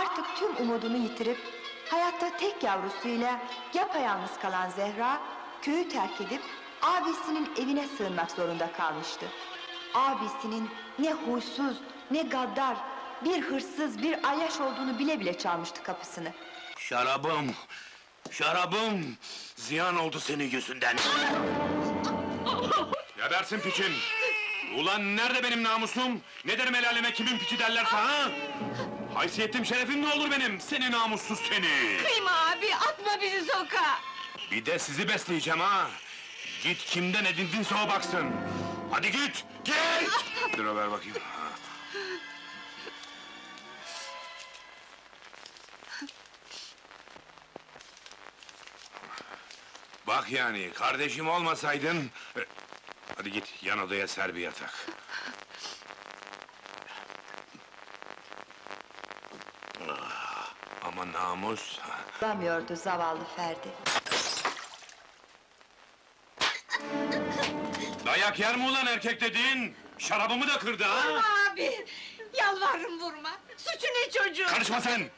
Artık tüm umudunu yitirip hayatta tek yavrusuyla yapayalnız kalan Zehra köyü terk edip abisinin evine sığınmak zorunda kalmıştı. Abisinin ne huysuz ne gaddar bir hırsız bir ayyaş olduğunu bile bile çalmıştı kapısını. Şarabım, şarabım. Ziyan oldu senin yüzünden. Gebersin piçin. Ulan nerede benim namusum? Ne derim el aleme kimin piçi derlerse ha? Haysiyetim şerefim ne olur benim? Seni namussuz seni. Kıyma abi, atma bizi sokağa! Bir de sizi besleyeceğim ha. Git kimden edindinse o baksın. Hadi git, git! Dur ver bakayım. Bak yani, kardeşim olmasaydın... e, Hadi git, yan odaya ser bir yatak. Ama namus... Bulamıyordu zavallı Ferdi. Dayak yer mi ulan erkek dediğin? Şarabımı da kırdı ha? Vurma abi! Yalvarırım vurma! Suçu ne çocuğun? Karışma sen!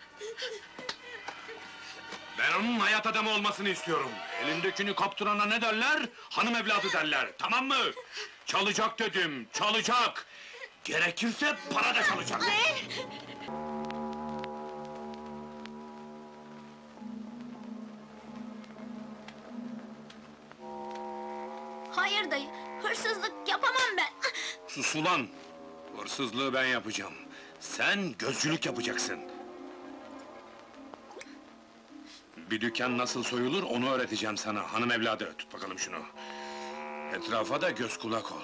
Ben onun hayat adamı olmasını istiyorum. Elindekini kaptırana ne derler? Hanım evladı derler, tamam mı? Çalacak dedim, çalacak! Gerekirse para da çalacak! Ne? Hayır dayı, hırsızlık yapamam ben. Sus ulan! Hırsızlığı ben yapacağım. Sen gözcülük yapacaksın. Bir dükkan nasıl soyulur onu öğreteceğim sana hanım evladı. Tut bakalım şunu. Etrafa da göz kulak ol.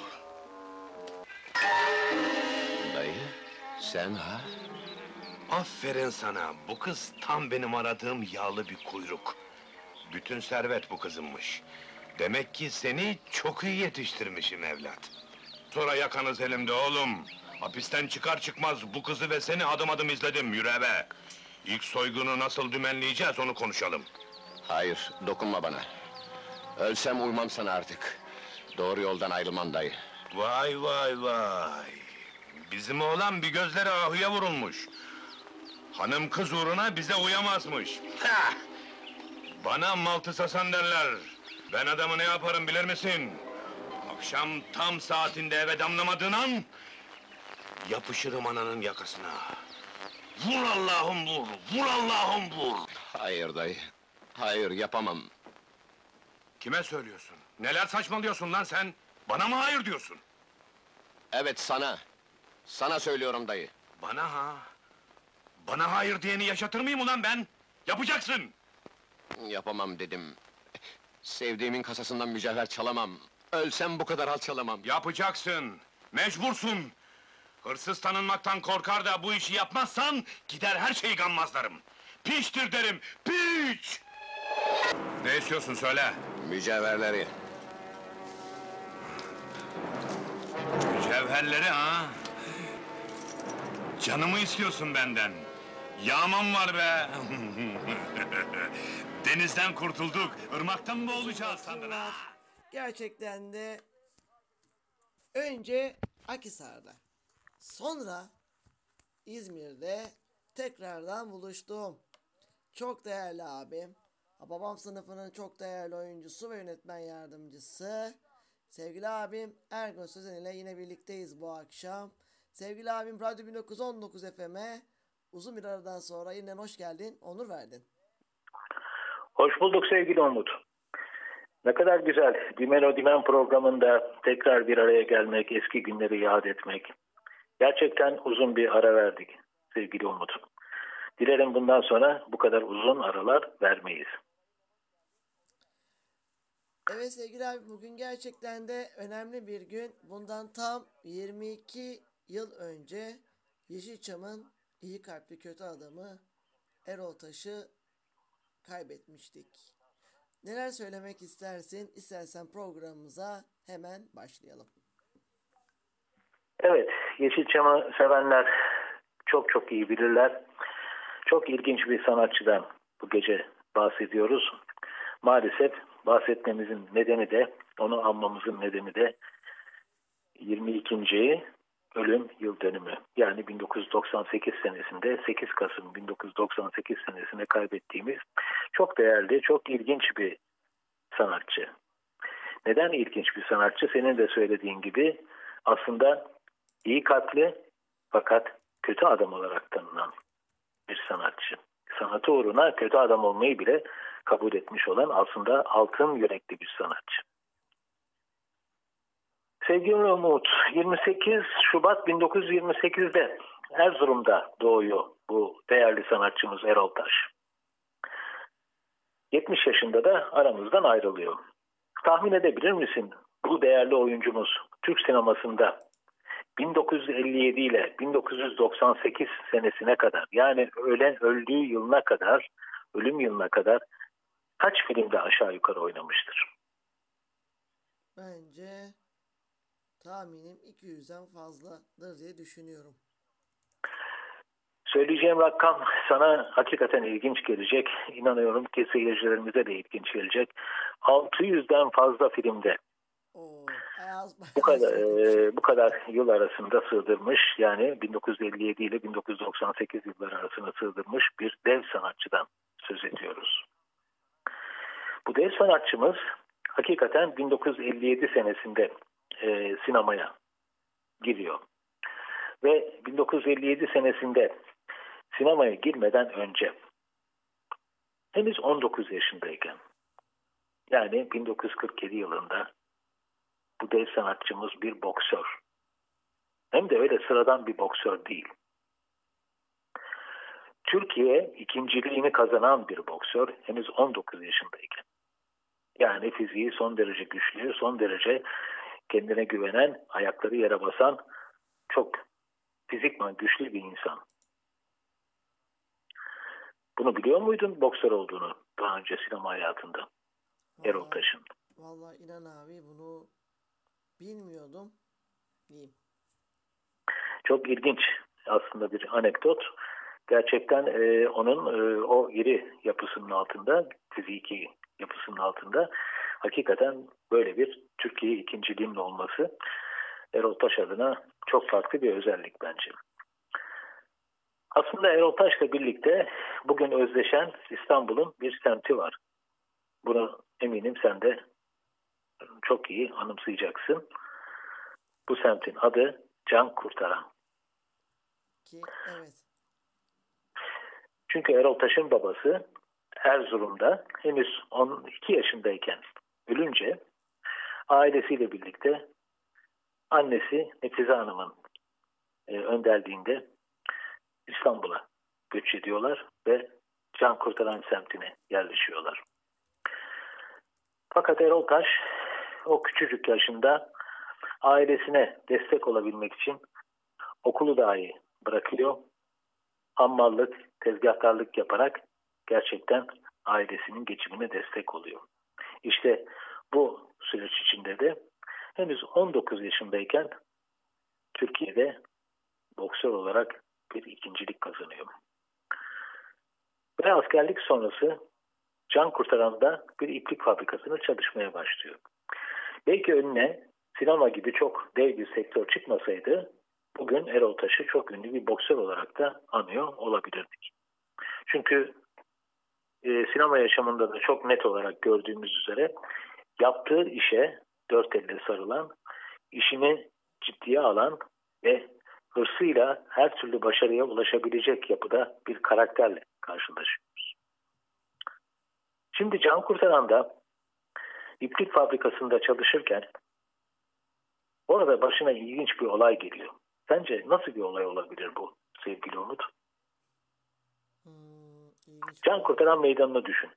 Dayı, sen ha? Aferin sana. Bu kız tam benim aradığım yağlı bir kuyruk. Bütün servet bu kızınmış. Demek ki seni çok iyi yetiştirmişim evlat. Sonra yakanız elimde oğlum. Hapisten çıkar çıkmaz bu kızı ve seni adım adım izledim. Yürü eve. İlk soygunu nasıl dümenleyeceğiz onu konuşalım. Hayır, dokunma bana. Ölsem uymam sana artık. Doğru yoldan ayrılmam dayı. Vay vay vay. Bizim oğlan bir gözleri ahuya vurulmuş. Hanım kız uğruna bize uyamazmış. Hah! Bana maltı sasan derler. Ben adamı ne yaparım bilir misin? Akşam tam saatinde eve damlamadığın an... ...yapışırım ananın yakasına. Vur Allah'ım vur, vur Allah'ım vur! Hayır dayı, hayır yapamam. Kime söylüyorsun? Neler saçmalıyorsun lan sen? Bana mı hayır diyorsun? Evet sana, sana söylüyorum dayı. Bana ha? Bana hayır diyeni yaşatır mıyım ulan ben? Yapacaksın! Yapamam dedim. Sevdiğimin kasasından mücevher çalamam. Ölsem bu kadar alçalamam. Yapacaksın! Mecbursun! Hırsız tanınmaktan korkar da bu işi yapmazsan... ...gider her şeyi gammazlarım! Piştir derim, piç! Ne istiyorsun söyle? Mücevherleri. Mücevherleri ha? Canımı istiyorsun benden. Yağmam var be! Denizden kurtulduk, ırmaktan mı boğulacağız sandın ha? Gerçekten de önce Akisar'da, sonra İzmir'de tekrardan buluştum. Çok değerli abim, babam sınıfının çok değerli oyuncusu ve yönetmen yardımcısı. Sevgili abim Ergun Sözen ile yine birlikteyiz bu akşam. Sevgili abim Radyo 1919 FM'e uzun bir aradan sonra yeniden hoş geldin, onur verdin. Hoş bulduk sevgili Umut. Ne kadar güzel bir Melodimen programında tekrar bir araya gelmek, eski günleri yad etmek. Gerçekten uzun bir ara verdik sevgili Umut. Dilerim bundan sonra bu kadar uzun aralar vermeyiz. Evet sevgili abi bugün gerçekten de önemli bir gün. Bundan tam 22 yıl önce Yeşilçam'ın iyi kalpli kötü adamı Erol Taş'ı kaybetmiştik. Neler söylemek istersin? İstersen programımıza hemen başlayalım. Evet, Yeşilçam'ı sevenler çok çok iyi bilirler. Çok ilginç bir sanatçıdan bu gece bahsediyoruz. Maalesef bahsetmemizin nedeni de, onu anmamızın nedeni de 22. ölüm yıl dönümü. Yani 1998 senesinde 8 Kasım 1998 senesinde kaybettiğimiz çok değerli, çok ilginç bir sanatçı. Neden ilginç bir sanatçı? Senin de söylediğin gibi aslında iyi kalpli fakat kötü adam olarak tanınan bir sanatçı. Sanatı uğruna kötü adam olmayı bile kabul etmiş olan aslında altın yürekli bir sanatçı. Sevgili Umut, 28 Şubat 1928'de Erzurum'da doğuyor bu değerli sanatçımız Erol Taş. 70 yaşında da aramızdan ayrılıyor. Tahmin edebilir misin bu değerli oyuncumuz Türk sinemasında 1957 ile 1998 senesine kadar yani ölen öldüğü yılına kadar ölüm yılına kadar kaç filmde aşağı yukarı oynamıştır? Bence tahminim 200'den fazladır diye düşünüyorum. Söyleyeceğim rakam sana hakikaten ilginç gelecek. İnanıyorum ki seyircilerimize de ilginç gelecek. 600'den fazla filmde Oo, bu kadar e, bu kadar yıl arasında sığdırmış yani 1957 ile 1998 yılları arasında sığdırmış bir dev sanatçıdan söz ediyoruz. Bu dev sanatçımız hakikaten 1957 senesinde e, sinemaya giriyor. Ve 1957 senesinde sinemaya girmeden önce henüz 19 yaşındayken yani 1947 yılında bu dev sanatçımız bir boksör. Hem de öyle sıradan bir boksör değil. Türkiye ikinciliğini kazanan bir boksör henüz 19 yaşındayken. Yani fiziği son derece güçlü, son derece kendine güvenen, ayakları yere basan çok fizikman güçlü bir insan. Bunu biliyor muydun boksör olduğunu daha önce sinema hayatında Erol Vallahi- Taş'ın? Vallahi inan abi bunu bilmiyordum. Diyeyim. Çok ilginç aslında bir anekdot. Gerçekten e, onun e, o iri yapısının altında, fiziki yapısının altında hakikaten böyle bir Türkiye ikinciliğinin olması Erol Taş adına çok farklı bir özellik bence. Aslında Erol Taş'la birlikte bugün özdeşen İstanbul'un bir semti var. Bunu eminim sen de çok iyi anımsayacaksın. Bu semtin adı Can Kurtaran. Ki evet. Çünkü Erol Taş'ın babası Erzurum'da henüz 12 yaşındayken ölünce ailesiyle birlikte annesi Nefize Hanım'ın e, önderliğinde İstanbul'a göç ediyorlar ve Can Kurtaran semtine yerleşiyorlar. Fakat Erol Taş o küçücük yaşında ailesine destek olabilmek için okulu dahi bırakıyor. Hammallık, tezgahtarlık yaparak gerçekten ailesinin geçimine destek oluyor. İşte bu süreç içinde de henüz 19 yaşındayken Türkiye'de boksör olarak bir ikincilik kazanıyor. Ve askerlik sonrası Can Kurtaran'da bir iplik fabrikasında çalışmaya başlıyor. Belki önüne sinema gibi çok dev bir sektör çıkmasaydı bugün Erol Taş'ı çok ünlü bir boksör olarak da anıyor olabilirdik. Çünkü e, sinema yaşamında da çok net olarak gördüğümüz üzere yaptığı işe dört elle sarılan, işini ciddiye alan ve hırsıyla her türlü başarıya ulaşabilecek yapıda bir karakterle karşılaşıyoruz. Şimdi Can Kurtaran'da iplik fabrikasında çalışırken orada başına ilginç bir olay geliyor. Sence nasıl bir olay olabilir bu sevgili Umut? Hmm. Can Kurtaran Meydanı'nı düşün.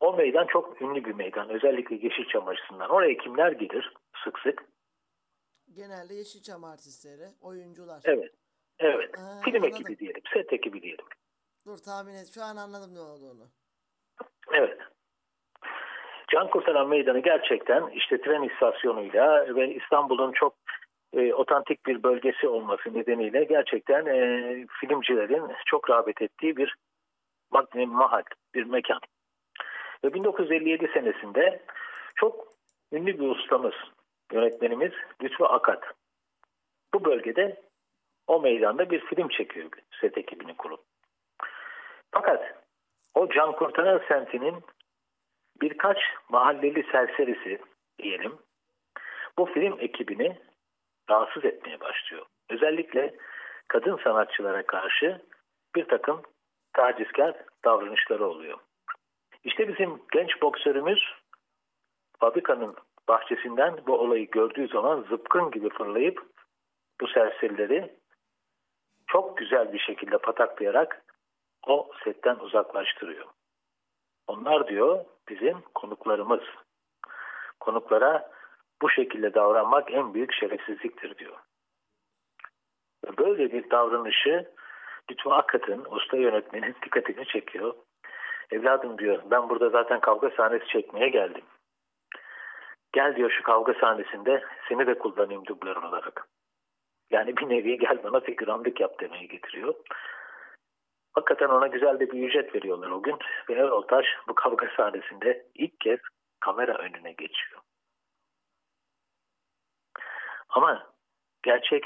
O meydan çok ünlü bir meydan. Özellikle Yeşilçam açısından. Oraya kimler gelir sık sık? Genelde Yeşilçam artistleri, oyuncular. Evet. Evet. Aa, Film anladım. ekibi diyelim. Set ekibi diyelim. Dur tahmin et. Şu an anladım ne olduğunu. Evet. Can Kurtaran Meydanı gerçekten işte tren istasyonuyla ve İstanbul'un çok e, otantik bir bölgesi olması nedeniyle gerçekten e, filmcilerin çok rağbet ettiği bir ma- mahal, bir mekan. Ve 1957 senesinde çok ünlü bir ustamız, yönetmenimiz Lütfü Akat bu bölgede o meydanda bir film çekiyor set ekibini kurup. Fakat o can kurtaran semtinin birkaç mahalleli serserisi diyelim bu film ekibini rahatsız etmeye başlıyor. Özellikle kadın sanatçılara karşı bir takım tacizkar davranışları oluyor. İşte bizim genç boksörümüz fabrikanın bahçesinden bu olayı gördüğü zaman zıpkın gibi fırlayıp bu serserileri çok güzel bir şekilde pataklayarak o setten uzaklaştırıyor. Onlar diyor bizim konuklarımız. Konuklara bu şekilde davranmak en büyük şerefsizliktir diyor. Böyle bir davranışı Lütfü Akat'ın usta yönetmenin dikkatini çekiyor. Evladım diyor ben burada zaten kavga sahnesi çekmeye geldim. Gel diyor şu kavga sahnesinde seni de kullanayım dublör olarak. Yani bir nevi gel bana figüranlık yap demeye getiriyor. Hakikaten ona güzel de bir ücret veriyorlar o gün. Ve Erol Taş bu kavga sahnesinde ilk kez kamera önüne geçiyor. Ama gerçek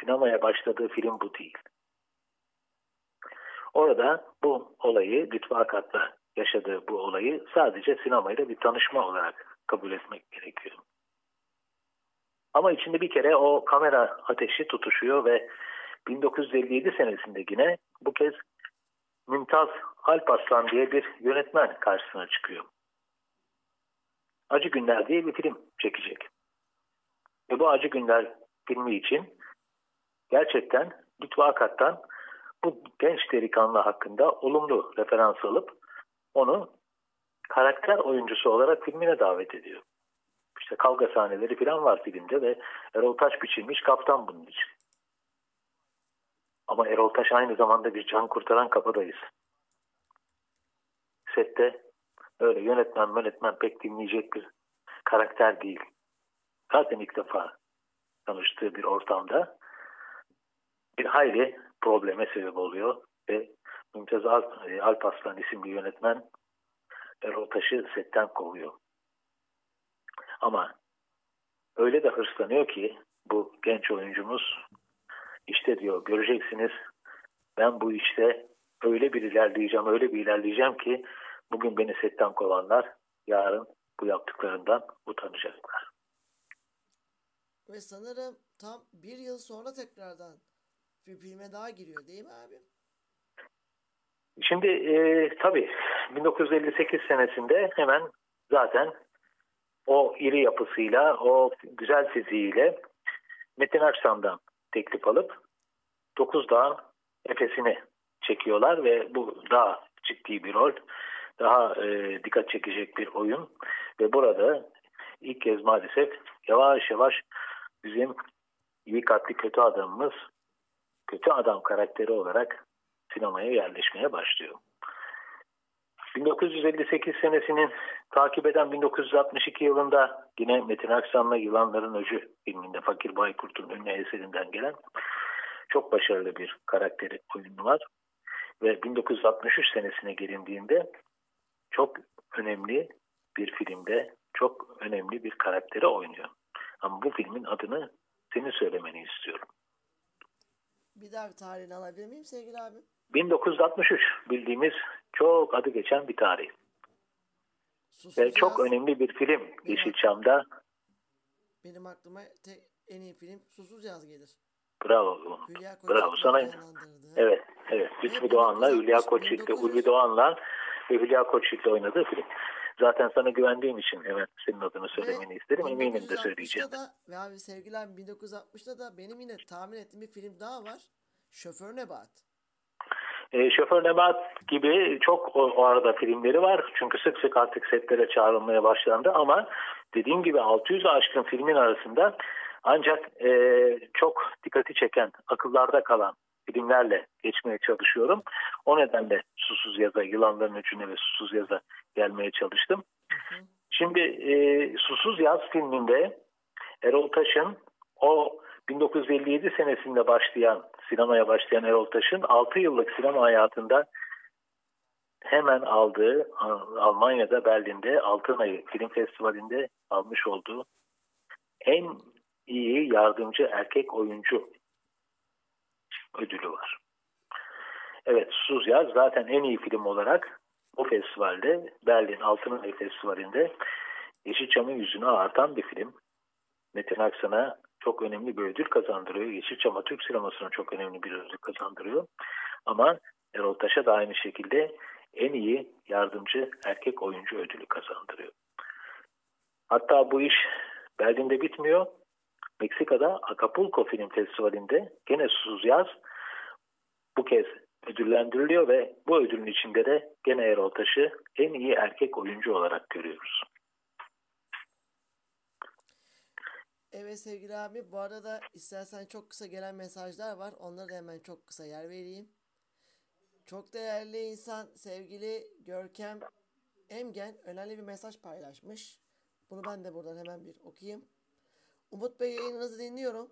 sinemaya başladığı film bu değil. Orada bu olayı Lütfü Akat'la yaşadığı bu olayı sadece sinemayla bir tanışma olarak kabul etmek gerekiyor. Ama içinde bir kere o kamera ateşi tutuşuyor ve 1957 senesinde yine bu kez Mümtaz Alparslan diye bir yönetmen karşısına çıkıyor. Acı Günler diye bir film çekecek. Ve bu Acı Günler filmi için gerçekten Lütfü Akat'tan bu genç delikanlı hakkında olumlu referans alıp onu karakter oyuncusu olarak filmine davet ediyor. İşte kavga sahneleri falan var filmde ve Erol Taş biçilmiş kaptan bunun için. Ama Erol Taş aynı zamanda bir can kurtaran kapıdayız. Sette öyle yönetmen yönetmen pek dinleyecek bir karakter değil. Zaten ilk defa tanıştığı bir ortamda bir hayli probleme sebep oluyor ve Mümtaz e, Alparslan isimli yönetmen Erol Taş'ı setten kovuyor. Ama öyle de hırslanıyor ki bu genç oyuncumuz işte diyor göreceksiniz ben bu işte öyle bir ilerleyeceğim öyle bir ilerleyeceğim ki bugün beni setten kovanlar yarın bu yaptıklarından utanacaklar. Ve sanırım tam bir yıl sonra tekrardan bir filme daha giriyor değil mi abi? Şimdi e, tabii 1958 senesinde hemen zaten o iri yapısıyla, o güzel fiziğiyle Metin Aksan'dan teklif alıp Dokuz Dağ'ın Efesini çekiyorlar ve bu daha ciddi bir rol, daha e, dikkat çekecek bir oyun ve burada ilk kez maalesef yavaş yavaş bizim iyi kalpli kötü adamımız kötü adam karakteri olarak sinemaya yerleşmeye başlıyor. 1958 senesinin takip eden 1962 yılında yine Metin Aksan'la Yılanların Öcü filminde Fakir Baykurt'un ünlü eserinden gelen çok başarılı bir karakteri oyunu var. Ve 1963 senesine gelindiğinde çok önemli bir filmde çok önemli bir karakteri oynuyor. Ama bu filmin adını senin söylemeni istiyorum. Bir daha bir tarihini alabilir miyim sevgili abi? 1963 bildiğimiz çok adı geçen bir tarih. Ve çok önemli bir film Yeşilçam'da. benim aklıma tek en iyi film Susuz Yaz gelir. Bravo. Bravo sana. Evet, evet. Lütfü Doğan'la, Hülya Koçyiğit'le, Ulvi Doğan'la ve Hülya Koçyiğit'le oynadığı film. Zaten sana güvendiğim için hemen senin adını söylemeni isterim. Eminim de 1960'da söyleyeceğim. Ve abi sevgili abi 1960'da da benim yine tahmin ettiğim bir film daha var. Şoför Nebat. E, Şoför Nebat gibi çok o, o arada filmleri var. Çünkü sık sık artık setlere çağrılmaya başlandı ama dediğim gibi 600 aşkın filmin arasında ancak e, çok dikkati çeken, akıllarda kalan filmlerle geçmeye çalışıyorum. O nedenle Susuz Yaz'a, Yılanların Üçüne ve Susuz Yaz'a gelmeye çalıştım. Hı hı. Şimdi e, Susuz Yaz filminde Erol Taş'ın o 1957 senesinde başlayan, sinemaya başlayan Erol Taş'ın 6 yıllık sinema hayatında hemen aldığı Al- Almanya'da Berlin'de Altın Ayı Film Festivali'nde almış olduğu en iyi yardımcı erkek oyuncu ödülü var. Evet Susuz Yaz zaten en iyi film olarak bu festivalde Berlin Altın Ay Festivali'nde Yeşilçam'ın yüzünü ağartan bir film. Metin Aksan'a çok önemli bir ödül kazandırıyor. Yeşilçam'a Türk sinemasına çok önemli bir ödül kazandırıyor. Ama Erol Taş'a da aynı şekilde en iyi yardımcı erkek oyuncu ödülü kazandırıyor. Hatta bu iş Berlin'de bitmiyor. Meksika'da Acapulco Film Festivali'nde gene Susuz Yaz bu kez ödüllendiriliyor ve bu ödülün içinde de gene Erol Taş'ı en iyi erkek oyuncu olarak görüyoruz. Evet sevgili abi bu arada istersen çok kısa gelen mesajlar var. Onları da hemen çok kısa yer vereyim. Çok değerli insan sevgili Görkem Emgen önemli bir mesaj paylaşmış. Bunu ben de buradan hemen bir okuyayım. Umut Bey yayınınızı dinliyorum.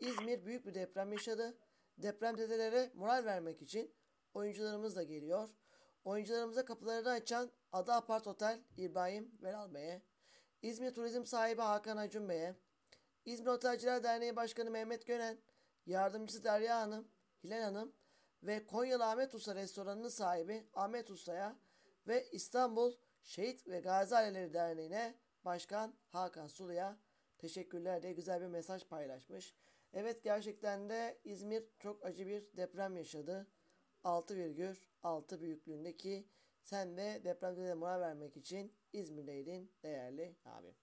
İzmir büyük bir deprem yaşadı. Depremzedelere moral vermek için oyuncularımız da geliyor. Oyuncularımıza kapılarını açan Ada Apart Otel İbrahim Veral Bey'e, İzmir Turizm sahibi Hakan Acun Bey'e, İzmir Otelciler Derneği Başkanı Mehmet Gönen, yardımcısı Derya Hanım, Hilal Hanım ve Konyalı Ahmet Usta restoranının sahibi Ahmet Usta'ya ve İstanbul Şehit ve Gazi Aileleri Derneği'ne Başkan Hakan Sulu'ya teşekkürler diye güzel bir mesaj paylaşmış. Evet gerçekten de İzmir çok acı bir deprem yaşadı. 6,6 büyüklüğündeki sen de depremde de moral vermek için İzmir'deydin değerli abim.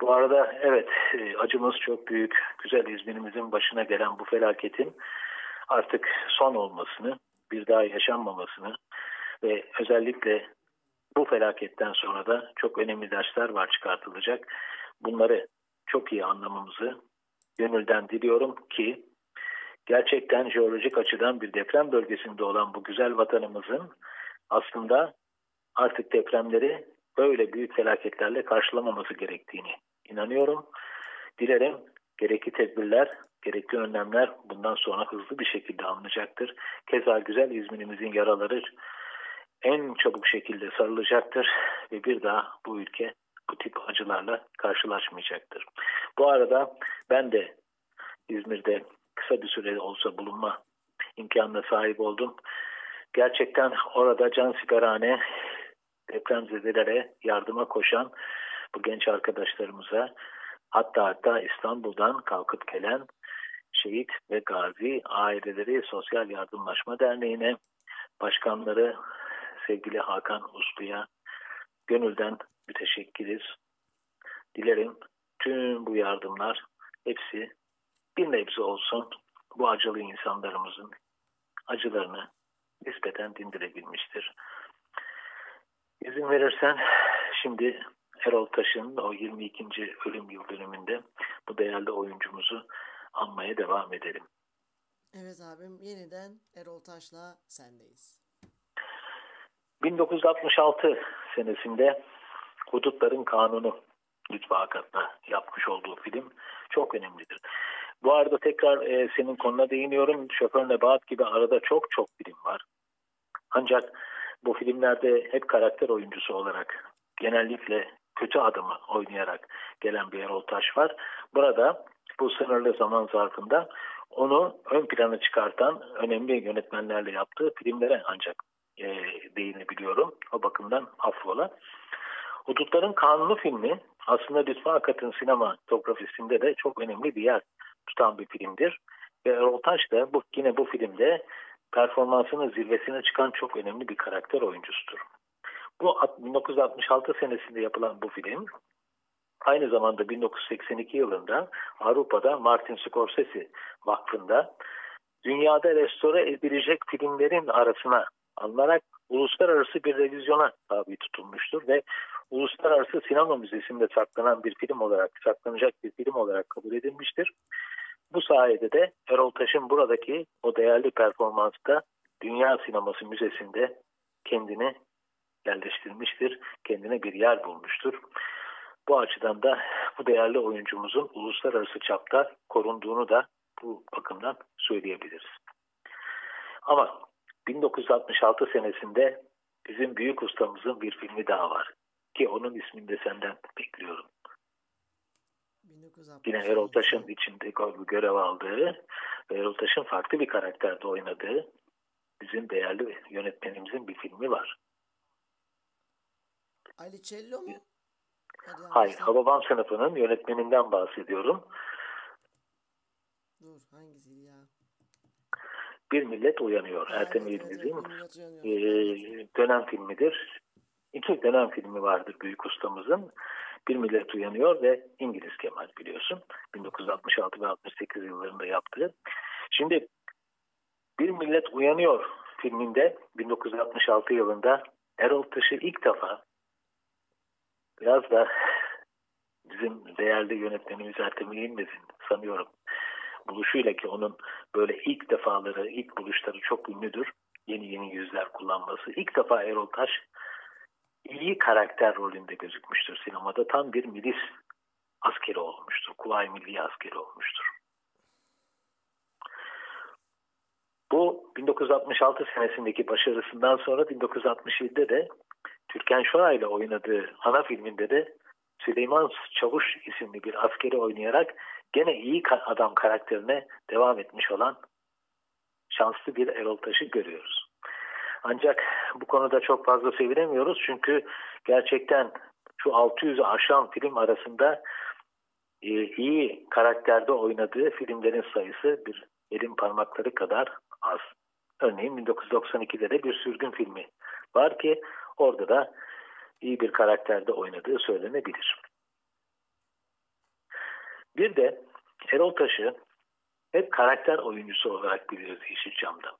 Bu arada evet e, acımız çok büyük. Güzel İzmir'imizin başına gelen bu felaketin artık son olmasını, bir daha yaşanmamasını ve özellikle bu felaketten sonra da çok önemli dersler var çıkartılacak. Bunları çok iyi anlamamızı gönülden diliyorum ki gerçekten jeolojik açıdan bir deprem bölgesinde olan bu güzel vatanımızın aslında artık depremleri böyle büyük felaketlerle karşılamaması gerektiğini inanıyorum. Dilerim gerekli tedbirler, gerekli önlemler bundan sonra hızlı bir şekilde alınacaktır. Keza güzel İzmir'imizin yaraları en çabuk şekilde sarılacaktır ve bir daha bu ülke bu tip acılarla karşılaşmayacaktır. Bu arada ben de İzmir'de kısa bir süre olsa bulunma imkanına sahip oldum. Gerçekten orada cansiperane depremzedelere yardıma koşan bu genç arkadaşlarımıza hatta hatta İstanbul'dan kalkıp gelen şehit ve gazi aileleri Sosyal Yardımlaşma Derneği'ne başkanları sevgili Hakan Uslu'ya gönülden müteşekkiriz. Dilerim tüm bu yardımlar hepsi bir nebze olsun bu acılı insanlarımızın acılarını nispeten dindirebilmiştir. İzin verirsen şimdi Erol Taş'ın o 22. ölüm yıl dönümünde bu değerli oyuncumuzu anmaya devam edelim. Evet abim yeniden Erol Taş'la sendeyiz. 1966 senesinde Hudutların Kanunu Lütfü Akat'la yapmış olduğu film çok önemlidir. Bu arada tekrar e, senin konuna değiniyorum. Şoför Nebahat gibi arada çok çok film var. Ancak bu filmlerde hep karakter oyuncusu olarak genellikle kötü adamı oynayarak gelen bir Erol Taş var. Burada bu sınırlı zaman zarfında onu ön plana çıkartan önemli yönetmenlerle yaptığı filmlere ancak e, değinebiliyorum. O bakımdan affola. Hudutların Kanunu filmi aslında Lütfü Akat'ın sinematografisinde de çok önemli bir yer tutan bir filmdir. Ve Erol Taş da bu, yine bu filmde performansının zirvesine çıkan çok önemli bir karakter oyuncusudur. Bu 1966 senesinde yapılan bu film aynı zamanda 1982 yılında Avrupa'da Martin Scorsese Vakfı'nda dünyada restore edilecek filmlerin arasına alınarak uluslararası bir revizyona tabi tutulmuştur ve Uluslararası Sinema Müzesi'nde saklanan bir film olarak, saklanacak bir film olarak kabul edilmiştir. Bu sayede de Erol Taş'ın buradaki o değerli performansta Dünya Sineması Müzesi'nde kendini yerleştirmiştir, kendine bir yer bulmuştur. Bu açıdan da bu değerli oyuncumuzun uluslararası çapta korunduğunu da bu bakımdan söyleyebiliriz. Ama 1966 senesinde bizim büyük ustamızın bir filmi daha var. Ki onun ismini de senden bekliyorum. 1960 Yine Erol Taş'ın içinde gö- görev aldığı, Erol Taş'ın farklı bir karakterde oynadığı bizim değerli yönetmenimizin bir filmi var. Ali Cello mu? Hayır? Hababam sınıfının yönetmeninden bahsediyorum. Dur hangisi ya? Bir Millet Uyanıyor. Ertem Uyanıyor. e, dönem filmidir. İki dönem filmi vardır büyük ustamızın. Bir Millet Uyanıyor ve İngiliz Kemal biliyorsun. 1966 ve 68 yıllarında yaptığı. Şimdi Bir Millet Uyanıyor filminde 1966 yılında Erol Taş'ı ilk defa biraz da bizim değerli yönetmenimiz Ertem İlmez'in sanıyorum buluşuyla ki onun böyle ilk defaları, ilk buluşları çok ünlüdür. Yeni yeni yüzler kullanması. İlk defa Erol Taş iyi karakter rolünde gözükmüştür sinemada. Tam bir milis askeri olmuştur. Kuvayi Milli askeri olmuştur. Bu 1966 senesindeki başarısından sonra 1967'de de Türkan Şoray ile oynadığı ana filminde de Süleyman Çavuş isimli bir askeri oynayarak gene iyi adam karakterine devam etmiş olan şanslı bir Erol Taş'ı görüyoruz. Ancak bu konuda çok fazla sevinemiyoruz çünkü gerçekten şu 600'ü aşan film arasında e, iyi karakterde oynadığı filmlerin sayısı bir elin parmakları kadar az. Örneğin 1992'de de bir sürgün filmi var ki orada da iyi bir karakterde oynadığı söylenebilir. Bir de Erol Taş'ı hep karakter oyuncusu olarak biliyoruz Yeşilçam'da.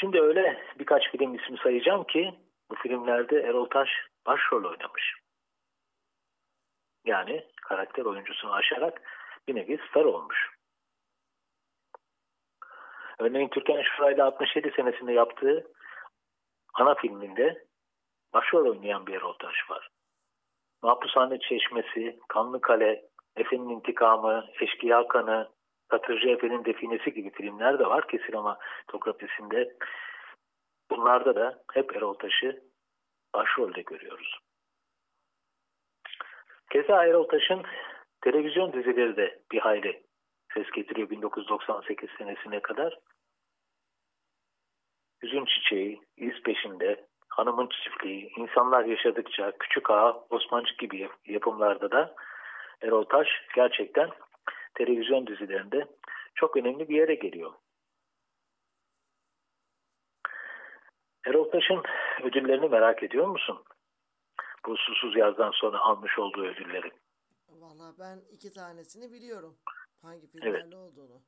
Şimdi öyle birkaç film ismi sayacağım ki bu filmlerde Erol Taş başrol oynamış. Yani karakter oyuncusunu aşarak bir nevi star olmuş. Örneğin Türkan Şuray'la 67 senesinde yaptığı ana filminde başrol oynayan bir Erol Taş var. Mahpushane Çeşmesi, Kanlı Kale, Efe'nin İntikamı, Eşkıya Kanı, Katırcı Efe'nin Definesi gibi filmler de var ki sinematografisinde. Bunlarda da hep Erol Taş'ı başrolde görüyoruz. Keza Erol Taş'ın televizyon dizileri de bir hayli ses getiriyor 1998 senesine kadar. Üzüm Çiçeği, İz Peşinde, Hanımın Çiftliği, İnsanlar Yaşadıkça, Küçük Ağa, Osmancık gibi yap- yapımlarda da Erol Taş gerçekten televizyon dizilerinde çok önemli bir yere geliyor. Erol Taş'ın ödüllerini merak ediyor musun? Bu susuz yazdan sonra almış olduğu ödülleri. Valla ben iki tanesini biliyorum. Hangi filmlerle olduğunu.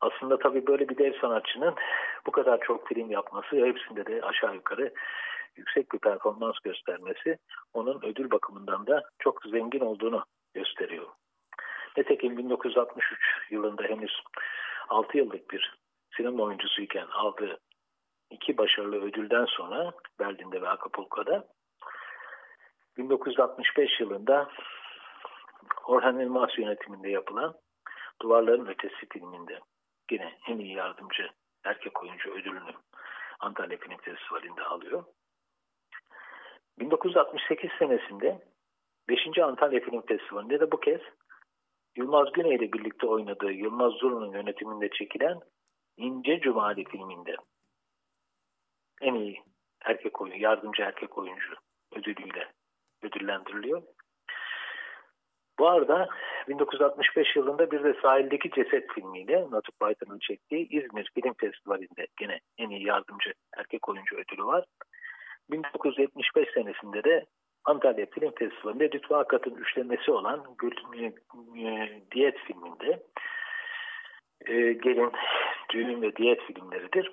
Aslında tabii böyle bir dev sanatçının bu kadar çok film yapması ve hepsinde de aşağı yukarı yüksek bir performans göstermesi onun ödül bakımından da çok zengin olduğunu gösteriyor. Nitekim 1963 yılında henüz 6 yıllık bir sinema oyuncusuyken aldığı iki başarılı ödülden sonra Berlin'de ve Acapulco'da 1965 yılında Orhan Elmas yönetiminde yapılan Duvarların Ötesi filminde yine en iyi yardımcı erkek oyuncu ödülünü Antalya Film Festivali'nde alıyor. 1968 senesinde 5. Antalya Film Festivali'nde de bu kez Yılmaz Güney ile birlikte oynadığı Yılmaz Zur'un yönetiminde çekilen İnce Cumali filminde en iyi erkek oyuncu, yardımcı erkek oyuncu ödülüyle ödüllendiriliyor. Bu arada 1965 yılında bir de Sahildeki Ceset filmiyle Natuk Baytan'ın çektiği İzmir Film Festivali'nde gene en iyi yardımcı erkek oyuncu ödülü var. 1975 senesinde de Antalya Film Festivali'nde Lütfü Akat'ın üçlemesi olan Gül, e, Diyet filminde e, gelin, düğün ve diyet filmleridir.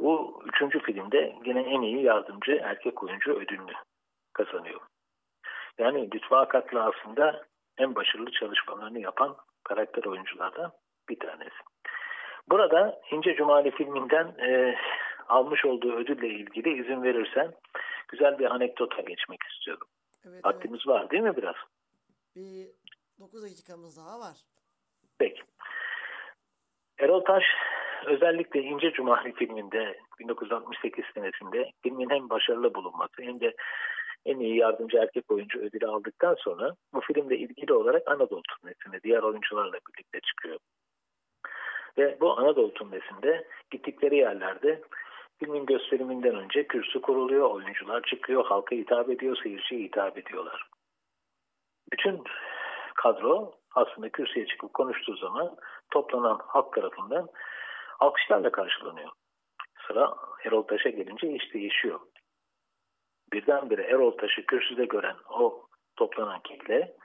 Bu üçüncü filmde gene en iyi yardımcı erkek oyuncu ödülünü kazanıyor. Yani Lütfü Akat'la aslında en başarılı çalışmalarını yapan karakter oyunculardan bir tanesi. Burada İnce Cumali filminden e, almış olduğu ödülle ilgili izin verirsen güzel bir anekdota geçmek istiyorum. Evet, evet. Vaktimiz var değil mi biraz? Bir 9 dakikamız daha var. Peki. Erol Taş özellikle İnce Cumali filminde 1968 senesinde filmin hem başarılı bulunması hem de en iyi yardımcı erkek oyuncu ödülü aldıktan sonra bu filmle ilgili olarak Anadolu turnesine diğer oyuncularla birlikte çıkıyor. Ve bu Anadolu turnesinde gittikleri yerlerde filmin gösteriminden önce kürsü kuruluyor, oyuncular çıkıyor, halka hitap ediyor, seyirciye hitap ediyorlar. Bütün kadro aslında kürsüye çıkıp konuştuğu zaman toplanan halk tarafından alkışlarla karşılanıyor. Sıra Erol Taş'a gelince iş değişiyor. Birdenbire Erol Taş'ı kürsüde gören o toplanan kitle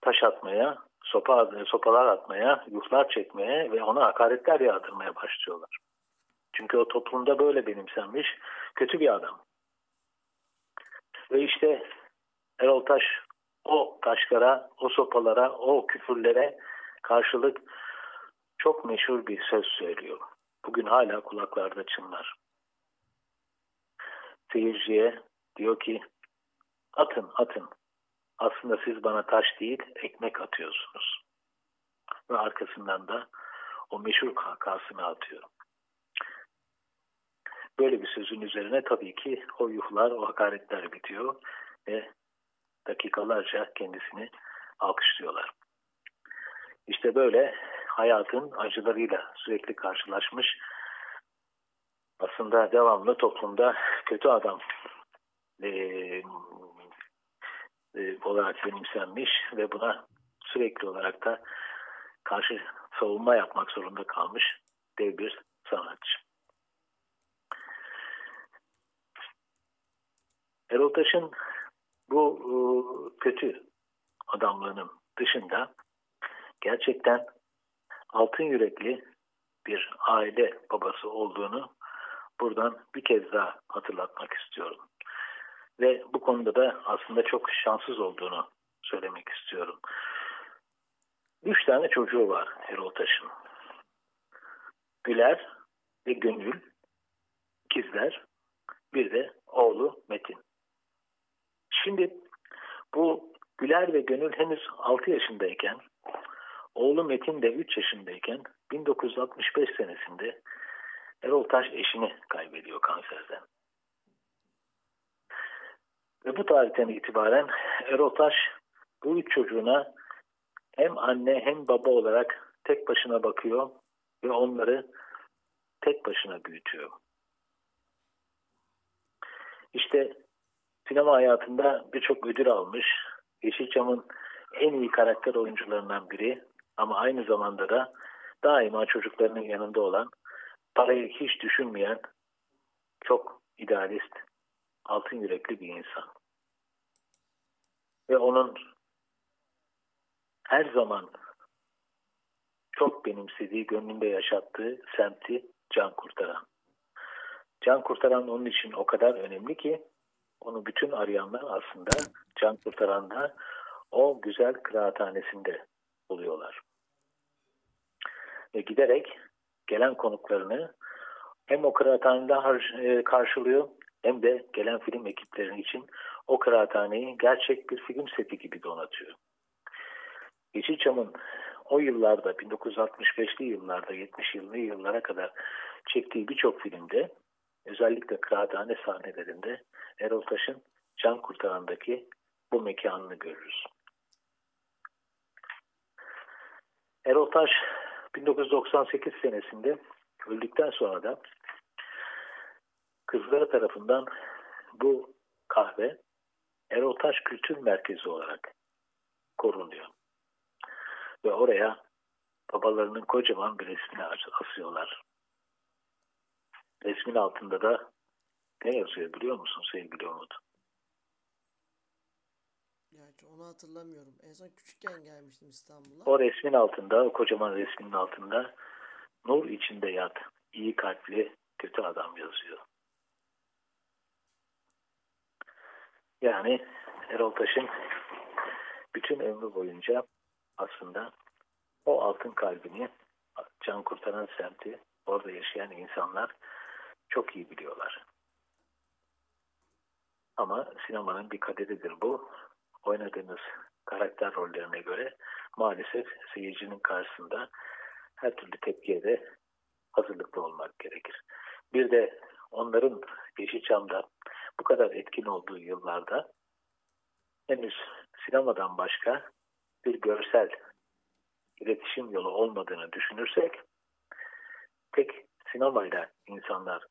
taş atmaya, sopa, sopalar atmaya, yuhlar çekmeye ve ona hakaretler yağdırmaya başlıyorlar. Çünkü o toplumda böyle benimsenmiş kötü bir adam. Ve işte Erol Taş o taşlara, o sopalara, o küfürlere karşılık çok meşhur bir söz söylüyor. Bugün hala kulaklarda çınlar. Seyirciye diyor ki atın atın. Aslında siz bana taş değil ekmek atıyorsunuz. Ve arkasından da o meşhur kahkahasını atıyor. Böyle bir sözün üzerine tabii ki o yuhlar, o hakaretler bitiyor ve dakikalarca kendisini alkışlıyorlar. İşte böyle hayatın acılarıyla sürekli karşılaşmış aslında devamlı toplumda kötü adam e, e, olarak benimsenmiş ve buna sürekli olarak da karşı savunma yapmak zorunda kalmış dev bir sanatçı. Erol Taş'ın bu e, kötü adamlığının dışında gerçekten altın yürekli bir aile babası olduğunu buradan bir kez daha hatırlatmak istiyorum. Ve bu konuda da aslında çok şanssız olduğunu söylemek istiyorum. Üç tane çocuğu var Erol Taş'ın. Güler ve Gönül, ikizler, bir de oğlu Metin. Şimdi bu Güler ve Gönül henüz 6 yaşındayken, oğlu Metin de 3 yaşındayken 1965 senesinde Erol Taş eşini kaybediyor kanserden. Ve bu tarihten itibaren Erol Taş bu üç çocuğuna hem anne hem baba olarak tek başına bakıyor ve onları tek başına büyütüyor. İşte sinema hayatında birçok ödül almış. Yeşilçam'ın en iyi karakter oyuncularından biri ama aynı zamanda da daima çocuklarının yanında olan, parayı hiç düşünmeyen, çok idealist, altın yürekli bir insan. Ve onun her zaman çok benimsediği, gönlünde yaşattığı semti Can Kurtaran. Can Kurtaran onun için o kadar önemli ki onu bütün arayanlar aslında Can Kurtaran'da o güzel kıraathanesinde buluyorlar. Ve giderek gelen konuklarını hem o kıraathanede karşılıyor hem de gelen film ekiplerinin için o kıraathaneyi gerçek bir film seti gibi donatıyor. Yeşilçam'ın o yıllarda 1965'li yıllarda 70'li yıllara kadar çektiği birçok filmde özellikle kıraathane sahnelerinde Erol Taş'ın Can Kurtaran'daki bu mekanını görürüz. Erol Taş 1998 senesinde öldükten sonra da kızları tarafından bu kahve Erol Taş Kültür Merkezi olarak korunuyor. Ve oraya babalarının kocaman bir resmini asıyorlar. Resmin altında da ne yazıyor biliyor musun sevgili Umut? Gerçi onu hatırlamıyorum. En son küçükken gelmiştim İstanbul'a. O resmin altında, o kocaman resmin altında nur içinde yat, iyi kalpli, kötü adam yazıyor. Yani Erol Taş'ın bütün ömrü boyunca aslında o altın kalbini can kurtaran semti, orada yaşayan insanlar çok iyi biliyorlar. Ama sinemanın bir kaderidir bu. Oynadığınız karakter rollerine göre maalesef seyircinin karşısında her türlü tepkiye de hazırlıklı olmak gerekir. Bir de onların Yeşilçam'da bu kadar etkin olduğu yıllarda henüz sinemadan başka bir görsel iletişim yolu olmadığını düşünürsek tek sinemayla insanlar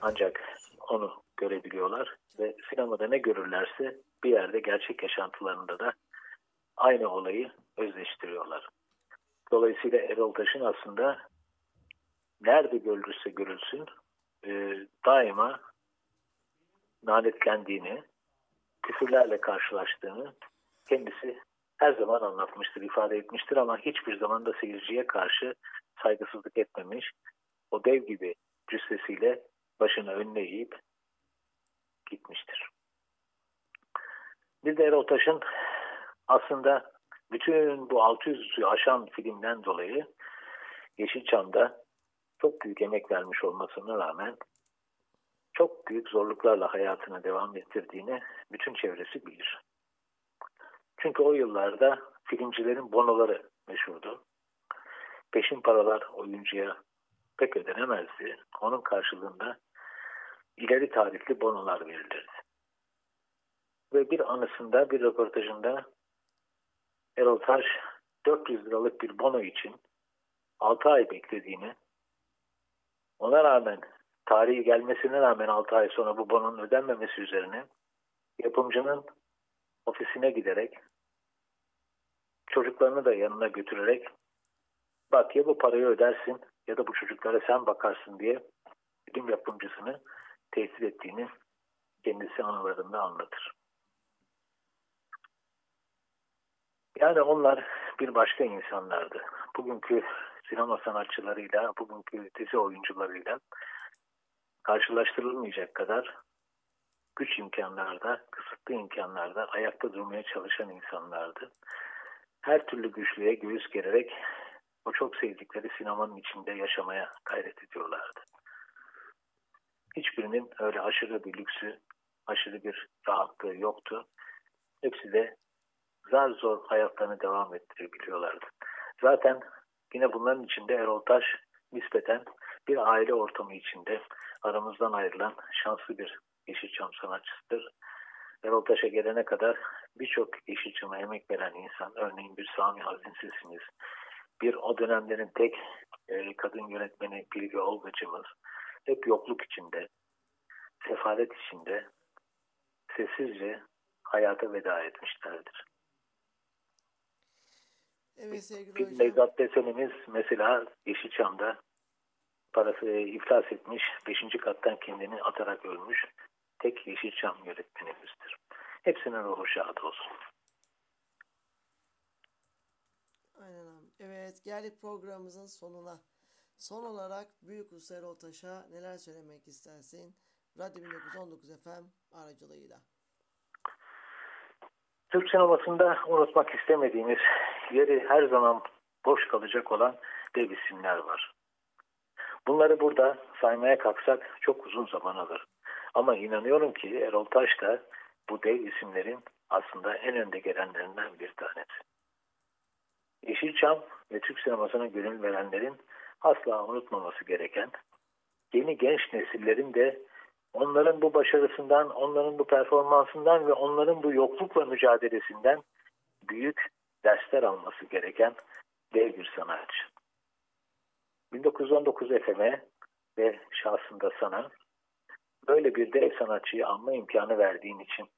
ancak onu görebiliyorlar ve sinemada ne görürlerse bir yerde gerçek yaşantılarında da aynı olayı özleştiriyorlar. Dolayısıyla Erol Taş'ın aslında nerede görülürse görülsün e, daima lanetlendiğini, küfürlerle karşılaştığını kendisi her zaman anlatmıştır, ifade etmiştir ama hiçbir zaman da seyirciye karşı saygısızlık etmemiş. O dev gibi cüssesiyle başını önüne eğip gitmiştir. Bir de Erol Taş'ın aslında bütün bu 600'ü aşan filmden dolayı Yeşilçam'da çok büyük emek vermiş olmasına rağmen çok büyük zorluklarla hayatına devam ettirdiğini bütün çevresi bilir. Çünkü o yıllarda filmcilerin bonoları meşhurdu. Peşin paralar oyuncuya pek ödenemezdi. Onun karşılığında ileri tarihli bonolar verilirdi. Ve bir anısında, bir röportajında Erol Taş 400 liralık bir bono için 6 ay beklediğini, ona rağmen tarihi gelmesine rağmen 6 ay sonra bu bononun ödenmemesi üzerine yapımcının ofisine giderek çocuklarını da yanına götürerek bak ya bu parayı ödersin ya da bu çocuklara sen bakarsın diye film yapımcısını tehdit ettiğini kendisi anılarında anlatır. Yani onlar bir başka insanlardı. Bugünkü sinema sanatçılarıyla, bugünkü dizi oyuncularıyla karşılaştırılmayacak kadar güç imkanlarda, kısıtlı imkanlarda ayakta durmaya çalışan insanlardı. Her türlü güçlüğe göğüs gererek o çok sevdikleri sinemanın içinde yaşamaya gayret ediyorlardı. Hiçbirinin öyle aşırı bir lüksü, aşırı bir rahatlığı yoktu. Hepsi de zar zor hayatlarını devam ettirebiliyorlardı. Zaten yine bunların içinde Erol Taş nispeten bir aile ortamı içinde aramızdan ayrılan şanslı bir Yeşilçam sanatçısıdır. Erol Taş'a gelene kadar birçok Yeşilçam'a emek veren insan, örneğin bir Sami Hazin Sesimiz, bir o dönemlerin tek e, kadın yönetmeni Bilge Olgacımız hep yokluk içinde, sefalet içinde sessizce hayata veda etmişlerdir. Evet sevgili Bir hocam. Nevzat Desenimiz mesela Yeşilçam'da parası e, iflas etmiş, beşinci kattan kendini atarak ölmüş tek Yeşilçam yönetmenimizdir. Hepsinin ruhu şad olsun. Aynen abi. Evet geldik programımızın sonuna. Son olarak Büyük Usta Erol Taş'a neler söylemek istersin? Radyo 1919 FM aracılığıyla. Türk sinemasında unutmak istemediğimiz yeri her zaman boş kalacak olan dev isimler var. Bunları burada saymaya kalksak çok uzun zaman alır. Ama inanıyorum ki Erol Taş da bu dev isimlerin aslında en önde gelenlerinden bir tanesi. Yeşilçam ve Türk sinemasına gönül verenlerin asla unutmaması gereken, yeni genç nesillerin de onların bu başarısından, onların bu performansından ve onların bu yoklukla mücadelesinden büyük dersler alması gereken dev bir sanatçı. 1919 FM'e ve şahsında sana böyle bir dev sanatçıyı anma imkanı verdiğin için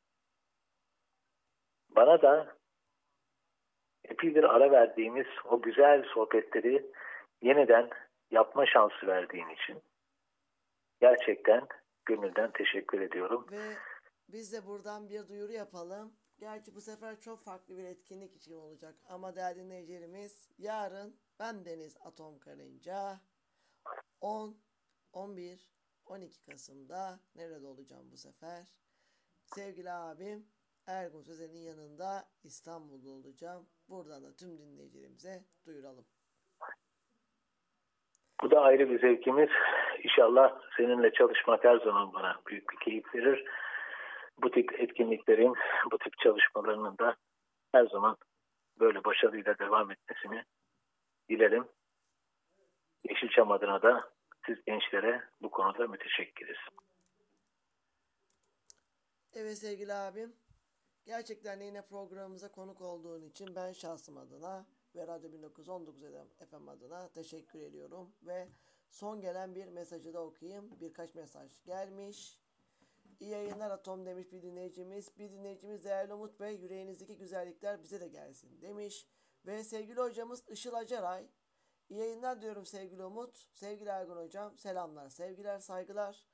bana da epeydir ara verdiğimiz o güzel sohbetleri yeniden yapma şansı verdiğin için gerçekten gönülden teşekkür ediyorum. Ve biz de buradan bir duyuru yapalım. Gerçi bu sefer çok farklı bir etkinlik için olacak. Ama değerli dinleyicilerimiz yarın ben Deniz Atom Karınca 10, 11, 12 Kasım'da nerede olacağım bu sefer? Sevgili abim Ergun Sözen'in yanında İstanbul'da olacağım. Buradan da tüm dinleyicilerimize duyuralım. Bu da ayrı bir zevkimiz. İnşallah seninle çalışmak her zaman bana büyük bir keyif verir. Bu tip etkinliklerin, bu tip çalışmalarının da her zaman böyle başarıyla devam etmesini dilerim. Yeşilçam adına da siz gençlere bu konuda müteşekkiriz. Evet sevgili abim. Gerçekten yine programımıza konuk olduğun için ben şahsım adına ve Radyo 1919 FM adına teşekkür ediyorum. Ve son gelen bir mesajı da okuyayım. Birkaç mesaj gelmiş. İyi yayınlar Atom demiş bir dinleyicimiz. Bir dinleyicimiz değerli Umut Bey yüreğinizdeki güzellikler bize de gelsin demiş. Ve sevgili hocamız Işıl Acaray. İyi yayınlar diyorum sevgili Umut. Sevgili Ergun hocam selamlar sevgiler saygılar.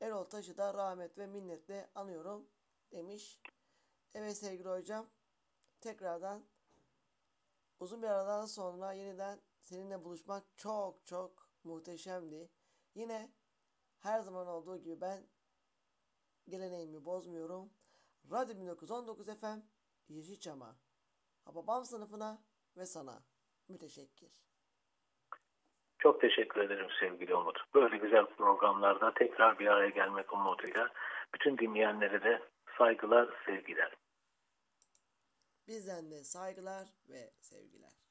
Erol Taş'ı da rahmet ve minnetle anıyorum demiş. Evet sevgili hocam tekrardan uzun bir aradan sonra yeniden seninle buluşmak çok çok muhteşemdi. Yine her zaman olduğu gibi ben geleneğimi bozmuyorum. Radyo 1919 FM Yeşilçam'a, Hababam sınıfına ve sana müteşekkir. Çok teşekkür ederim sevgili Umut. Böyle güzel programlarda tekrar bir araya gelmek umuduyla bütün dinleyenlere de saygılar, sevgiler. Bizden de saygılar ve sevgiler.